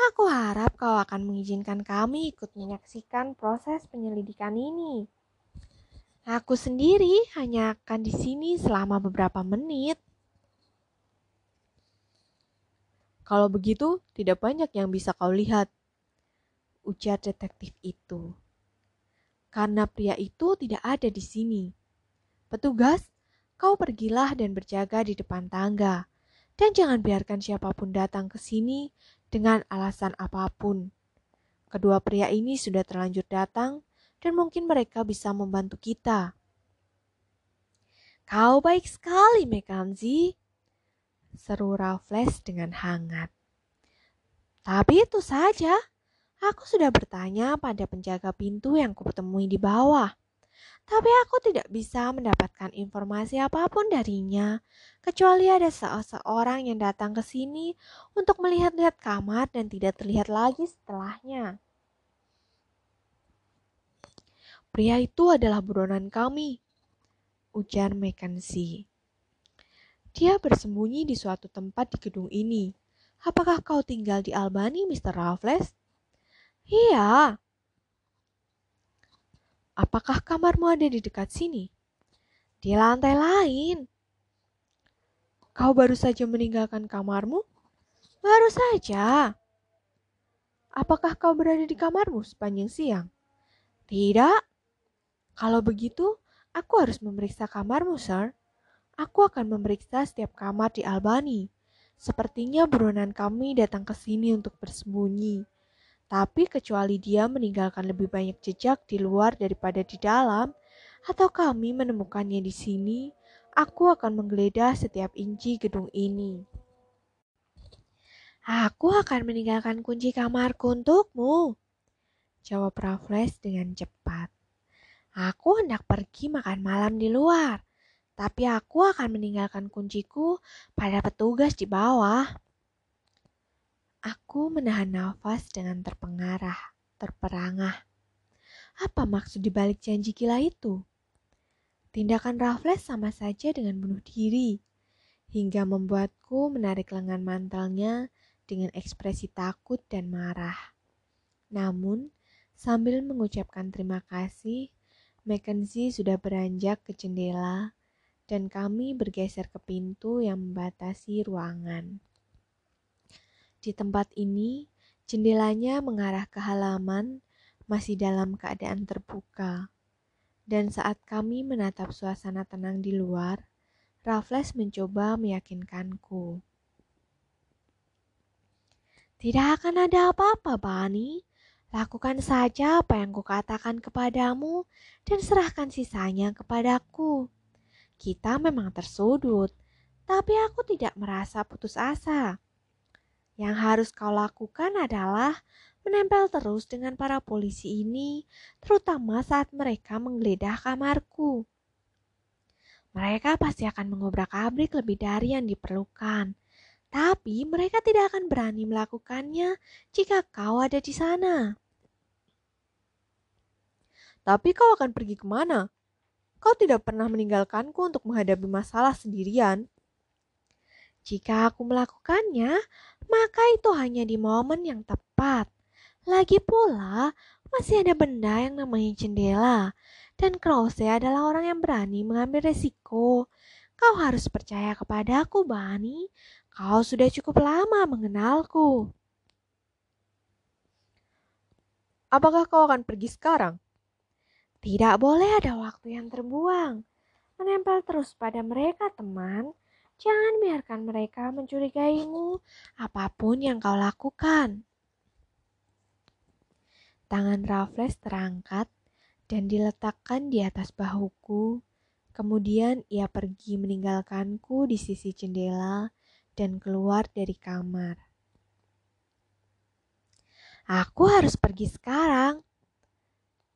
aku harap kau akan mengizinkan kami ikut menyaksikan proses penyelidikan ini. Aku sendiri hanya akan di sini selama beberapa menit. Kalau begitu, tidak banyak yang bisa kau lihat, ujar detektif itu. Karena pria itu tidak ada di sini. Petugas, kau pergilah dan berjaga di depan tangga. Dan jangan biarkan siapa pun datang ke sini dengan alasan apa pun. Kedua pria ini sudah terlanjur datang dan mungkin mereka bisa membantu kita. Kau baik sekali, Mackenzie, seru Raffles dengan hangat. Tapi itu saja, aku sudah bertanya pada penjaga pintu yang kutemui di bawah. Tapi aku tidak bisa mendapatkan informasi apa pun darinya, kecuali ada seseorang yang datang ke sini untuk melihat-lihat kamar dan tidak terlihat lagi setelahnya. Pria itu adalah buronan kami, ujar Mackenzie. Dia bersembunyi di suatu tempat di gedung ini. Apakah kau tinggal di Albany, Mr. Raffles? Iya. Apakah kamarmu ada di dekat sini? Di lantai lain. Kau baru saja meninggalkan kamarmu? Baru saja. Apakah kau berada di kamarmu sepanjang siang? Tidak. Kalau begitu, aku harus memeriksa kamarmu, sir. Aku akan memeriksa setiap kamar di Albany. Sepertinya buronan kami datang ke sini untuk bersembunyi. Tapi kecuali dia meninggalkan lebih banyak jejak di luar daripada di dalam, atau kami menemukannya di sini, aku akan menggeledah setiap inci gedung ini. Aku akan meninggalkan kunci kamarku untukmu, jawab Raffles dengan cepat. Aku hendak pergi makan malam di luar tapi aku akan meninggalkan kunciku pada petugas di bawah. Aku menahan nafas dengan terpengarah, terperangah. Apa maksud dibalik janji gila itu? Tindakan Raffles sama saja dengan bunuh diri, hingga membuatku menarik lengan mantelnya dengan ekspresi takut dan marah. Namun, sambil mengucapkan terima kasih, Mackenzie sudah beranjak ke jendela dan kami bergeser ke pintu yang membatasi ruangan. Di tempat ini, jendelanya mengarah ke halaman masih dalam keadaan terbuka. Dan saat kami menatap suasana tenang di luar, Raffles mencoba meyakinkanku. Tidak akan ada apa-apa, Bani. Lakukan saja apa yang kukatakan kepadamu dan serahkan sisanya kepadaku. Kita memang tersudut, tapi aku tidak merasa putus asa. Yang harus kau lakukan adalah menempel terus dengan para polisi ini, terutama saat mereka menggeledah kamarku. Mereka pasti akan mengobrak-abrik lebih dari yang diperlukan, tapi mereka tidak akan berani melakukannya jika kau ada di sana. Tapi kau akan pergi ke mana? Kau tidak pernah meninggalkanku untuk menghadapi masalah sendirian. Jika aku melakukannya, maka itu hanya di momen yang tepat. Lagi pula, masih ada benda yang namanya jendela, dan Krause adalah orang yang berani mengambil resiko. Kau harus percaya kepadaku, Bani. Kau sudah cukup lama mengenalku. Apakah kau akan pergi sekarang? Tidak boleh ada waktu yang terbuang. Menempel terus pada mereka, teman. Jangan biarkan mereka mencurigaimu apa pun yang kau lakukan. Tangan Raffles terangkat dan diletakkan di atas bahuku. Kemudian ia pergi meninggalkanku di sisi jendela dan keluar dari kamar. Aku harus pergi sekarang,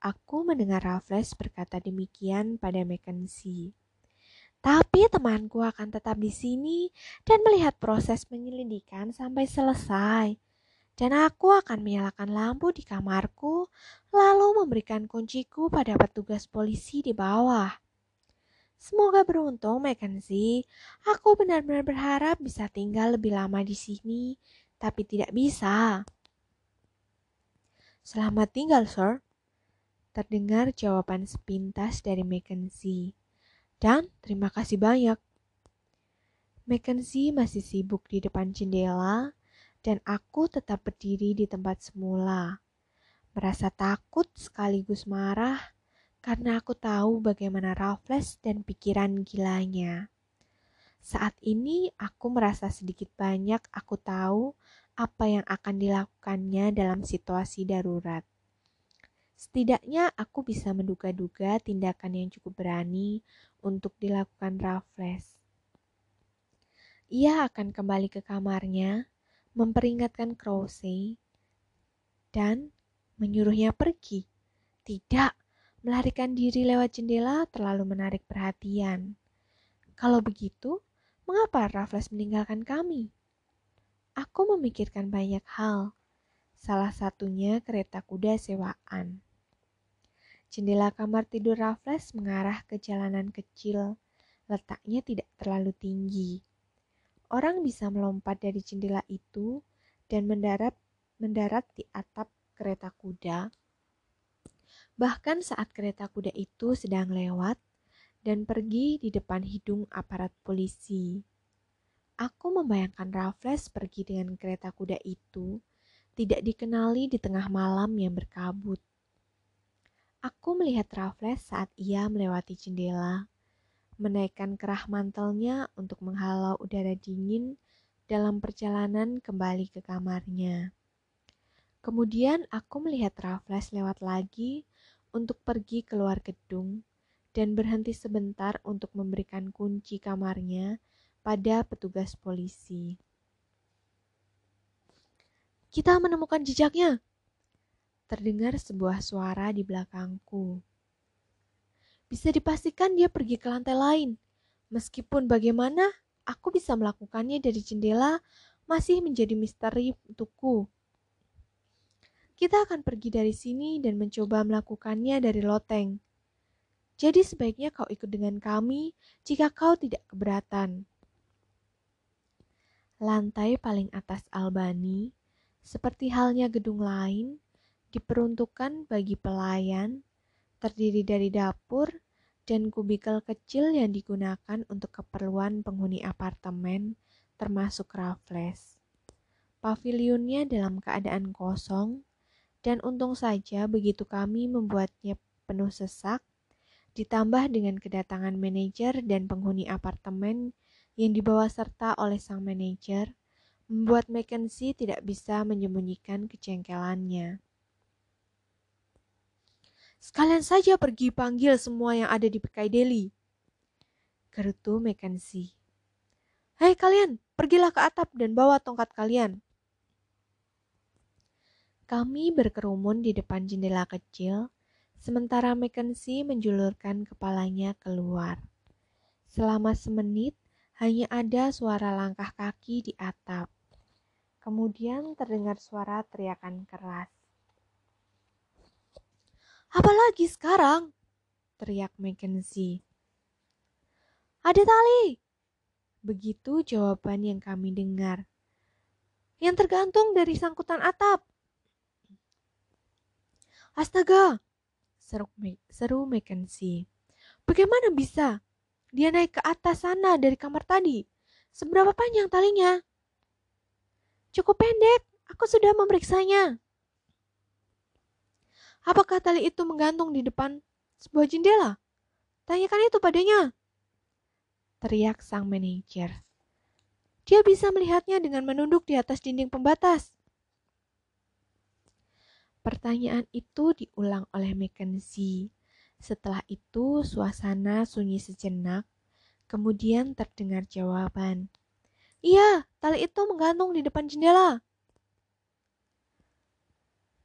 Aku mendengar Raffles berkata demikian pada Mackenzie. Tapi temanku akan tetap di sini dan melihat proses penyelidikan sampai selesai. Dan aku akan menyalakan lampu di kamarku, lalu memberikan kunciku pada petugas polisi di bawah. Semoga beruntung, Mackenzie. Aku benar-benar berharap bisa tinggal lebih lama di sini, tapi tidak bisa. Selamat tinggal, Sir. Terdengar jawaban sepintas dari Mackenzie. Dan terima kasih banyak. Mackenzie masih sibuk di depan jendela dan aku tetap berdiri di tempat semula. Merasa takut sekaligus marah karena aku tahu bagaimana Raffles dan pikiran gilanya. Saat ini aku merasa sedikit banyak aku tahu apa yang akan dilakukannya dalam situasi darurat. Setidaknya aku bisa menduga-duga tindakan yang cukup berani untuk dilakukan Raffles. Ia akan kembali ke kamarnya, memperingatkan Krause, dan menyuruhnya pergi. Tidak, melarikan diri lewat jendela terlalu menarik perhatian. Kalau begitu, mengapa Raffles meninggalkan kami? Aku memikirkan banyak hal, salah satunya kereta kuda sewaan. Jendela kamar tidur Raffles mengarah ke jalanan kecil. Letaknya tidak terlalu tinggi. Orang bisa melompat dari jendela itu dan mendarat mendarat di atap kereta kuda. Bahkan saat kereta kuda itu sedang lewat dan pergi di depan hidung aparat polisi. Aku membayangkan Raffles pergi dengan kereta kuda itu tidak dikenali di tengah malam yang berkabut. Aku melihat Raffles saat ia melewati jendela, menaikkan kerah mantelnya untuk menghalau udara dingin dalam perjalanan kembali ke kamarnya. Kemudian aku melihat Raffles lewat lagi untuk pergi keluar gedung dan berhenti sebentar untuk memberikan kunci kamarnya pada petugas polisi. Kita menemukan jejaknya. Terdengar sebuah suara di belakangku. Bisa dipastikan dia pergi ke lantai lain. Meskipun bagaimana, aku bisa melakukannya dari jendela masih menjadi misteri untukku. Kita akan pergi dari sini dan mencoba melakukannya dari loteng. Jadi sebaiknya kau ikut dengan kami jika kau tidak keberatan. Lantai paling atas Albani, seperti halnya gedung lain, diperuntukkan bagi pelayan, terdiri dari dapur dan kubikel kecil yang digunakan untuk keperluan penghuni apartemen, termasuk Raffles. Pavilionnya dalam keadaan kosong, dan untung saja begitu kami membuatnya penuh sesak, ditambah dengan kedatangan manajer dan penghuni apartemen yang dibawa serta oleh sang manajer, membuat Mackenzie tidak bisa menyembunyikan kecengkelannya. Sekalian saja pergi panggil semua yang ada di Piccadilly. Gerutu Mackenzie. Hei kalian, pergilah ke atap dan bawa tongkat kalian. Kami berkerumun di depan jendela kecil, sementara Mackenzie menjulurkan kepalanya keluar. Selama semenit, hanya ada suara langkah kaki di atap. Kemudian terdengar suara teriakan keras. Apa lagi sekarang? Teriak Mackenzie. Ada tali. Begitu jawaban yang kami dengar. Yang tergantung dari sangkutan atap. Astaga, seru, seru Mackenzie. Bagaimana bisa? Dia naik ke atas sana dari kamar tadi. Seberapa panjang talinya? Cukup pendek, aku sudah memeriksanya. Apakah tali itu menggantung di depan sebuah jendela? Tanyakan itu padanya. Teriak sang manajer. Dia bisa melihatnya dengan menunduk di atas dinding pembatas. Pertanyaan itu diulang oleh Mackenzie. Setelah itu suasana sunyi sejenak, kemudian terdengar jawaban. Iya, tali itu menggantung di depan jendela.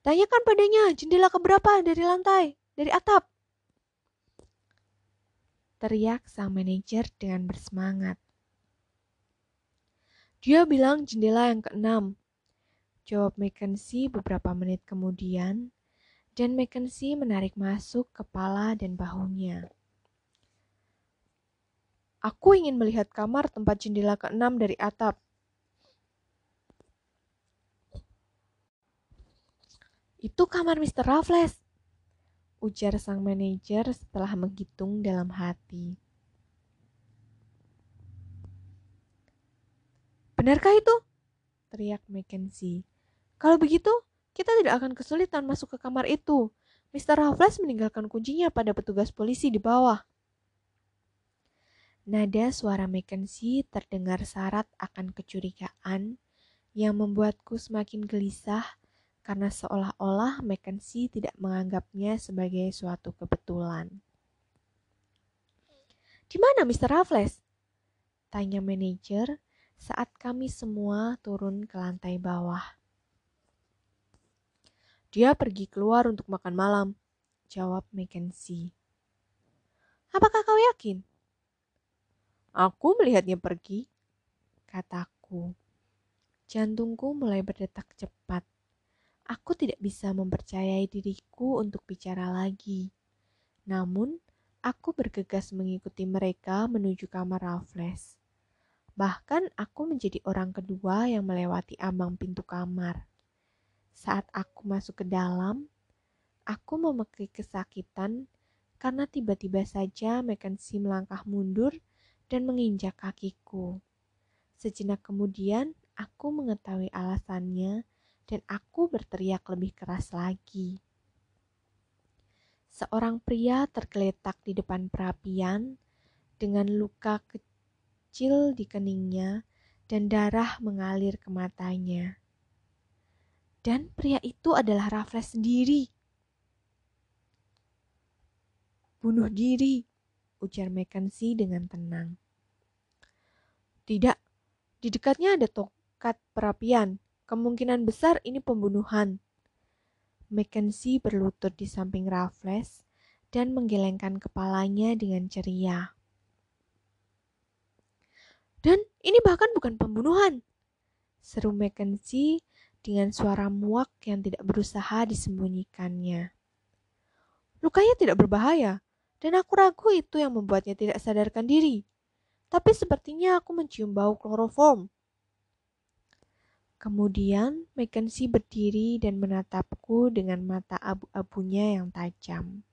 Tanyakan padanya jendela keberapa dari lantai, dari atap. Teriak sang manajer dengan bersemangat. Dia bilang jendela yang keenam, Jawab Mackenzie beberapa menit kemudian, dan Mackenzie menarik masuk kepala dan bahunya. Aku ingin melihat kamar tempat jendela keenam dari atap. Itu kamar Mr. Raffles, ujar sang manajer setelah menghitung dalam hati. Benarkah itu? teriak Mackenzie. Kalau begitu, kita tidak akan kesulitan masuk ke kamar itu. Mr. Raffles meninggalkan kuncinya pada petugas polisi di bawah. Nada suara Mackenzie terdengar syarat akan kecurigaan yang membuatku semakin gelisah karena seolah-olah Mackenzie tidak menganggapnya sebagai suatu kebetulan. Di mana Mr. Raffles? Tanya manajer saat kami semua turun ke lantai bawah. Dia pergi keluar untuk makan malam, jawab Mackenzie. Apakah kau yakin? Aku melihatnya pergi, kataku. Jantungku mulai berdetak cepat. Aku tidak bisa mempercayai diriku untuk bicara lagi. Namun, aku bergegas mengikuti mereka menuju kamar Raffles. Bahkan aku menjadi orang kedua yang melewati ambang pintu kamar. Saat aku masuk ke dalam, aku memekik kesakitan karena tiba-tiba saja Mackenzie melangkah mundur dan menginjak kakiku. Sejenak kemudian, aku mengetahui alasannya dan aku berteriak lebih keras lagi. Seorang pria tergeletak di depan perapian dengan luka kecil di keningnya dan darah mengalir ke matanya. Dan pria itu adalah Raffles sendiri. Bunuh diri, ujar Mackenzie dengan tenang. Tidak, di dekatnya ada tokat perapian. Kemungkinan besar ini pembunuhan. Mackenzie berlutut di samping Raffles dan menggelengkan kepalanya dengan ceria. Dan ini bahkan bukan pembunuhan, seru Mackenzie dengan suara muak yang tidak berusaha disembunyikannya. Lukanya tidak berbahaya, dan aku ragu itu yang membuatnya tidak sadarkan diri. Tapi sepertinya aku mencium bau kloroform. Kemudian Mackenzie berdiri dan menatapku dengan mata abu-abunya yang tajam.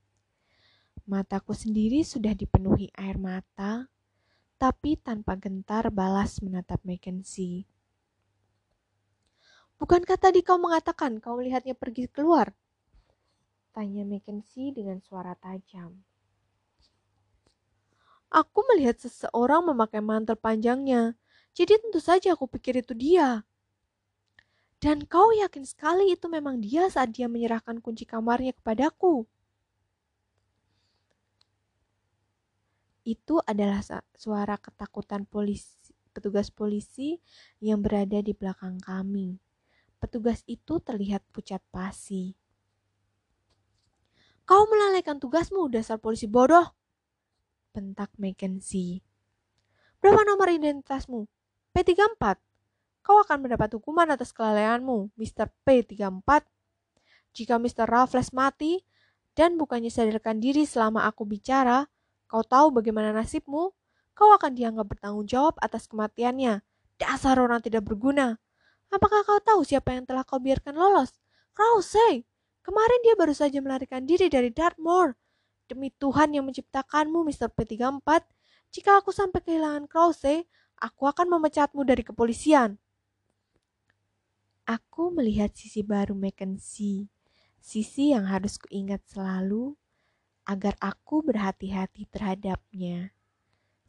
Mataku sendiri sudah dipenuhi air mata, tapi tanpa gentar balas menatap Mackenzie. Bukankah tadi kau mengatakan kau melihatnya pergi keluar? Tanya Mackenzie dengan suara tajam. Aku melihat seseorang memakai mantel panjangnya, jadi tentu saja aku pikir itu dia. Dan kau yakin sekali itu memang dia saat dia menyerahkan kunci kamarnya kepadaku. Itu adalah suara ketakutan polisi, petugas polisi yang berada di belakang kami. Petugas itu terlihat pucat pasi. Kau melalaikan tugasmu, dasar polisi bodoh. Bentak Mackenzie. Berapa nomor identitasmu? P34 kau akan mendapat hukuman atas kelalaianmu, Mr. P34. Jika Mr. Raffles mati dan bukannya sadarkan diri selama aku bicara, kau tahu bagaimana nasibmu? Kau akan dianggap bertanggung jawab atas kematiannya. Dasar orang tidak berguna. Apakah kau tahu siapa yang telah kau biarkan lolos? Krause! Kemarin dia baru saja melarikan diri dari Dartmoor. Demi Tuhan yang menciptakanmu, Mr. P34, jika aku sampai kehilangan Krause, aku akan memecatmu dari kepolisian. Aku melihat sisi baru Mackenzie, sisi yang harus kuingat selalu agar aku berhati-hati terhadapnya.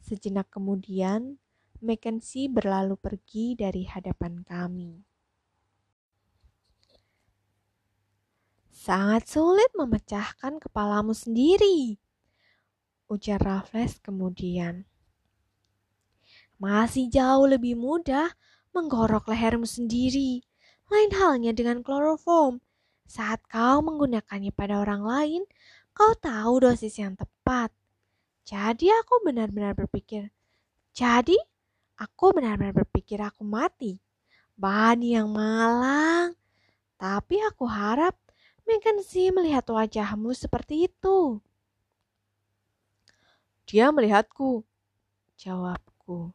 Sejenak kemudian, Mackenzie berlalu pergi dari hadapan kami. Sangat sulit memecahkan kepalamu sendiri, ujar Raffles kemudian. Masih jauh lebih mudah menggorok lehermu sendiri lain halnya dengan kloroform. Saat kau menggunakannya pada orang lain, kau tahu dosis yang tepat. Jadi aku benar-benar berpikir, jadi aku benar-benar berpikir aku mati. Bani yang malang. Tapi aku harap Mackenzie melihat wajahmu seperti itu. Dia melihatku, jawabku.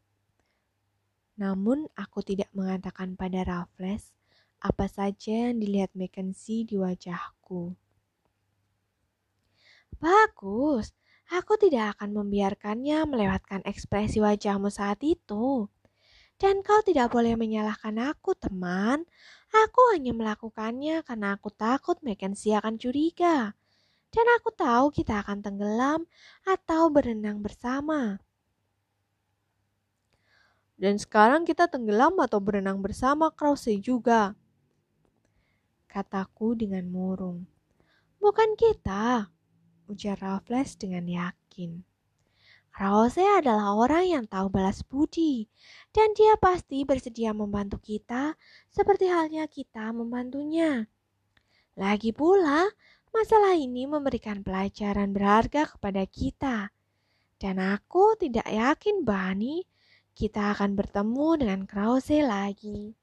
Namun aku tidak mengatakan pada Raffles apa saja yang dilihat Mackenzie di wajahku. Bagus, aku tidak akan membiarkannya melewatkan ekspresi wajahmu saat itu. Dan kau tidak boleh menyalahkan aku, teman. Aku hanya melakukannya karena aku takut Mackenzie akan curiga. Dan aku tahu kita akan tenggelam atau berenang bersama. Dan sekarang kita tenggelam atau berenang bersama Krause juga kataku dengan murung. Bukan kita, ujar Raffles dengan yakin. Krause adalah orang yang tahu balas budi, dan dia pasti bersedia membantu kita seperti halnya kita membantunya. Lagi pula, masalah ini memberikan pelajaran berharga kepada kita. Dan aku tidak yakin Bani kita akan bertemu dengan Krause lagi.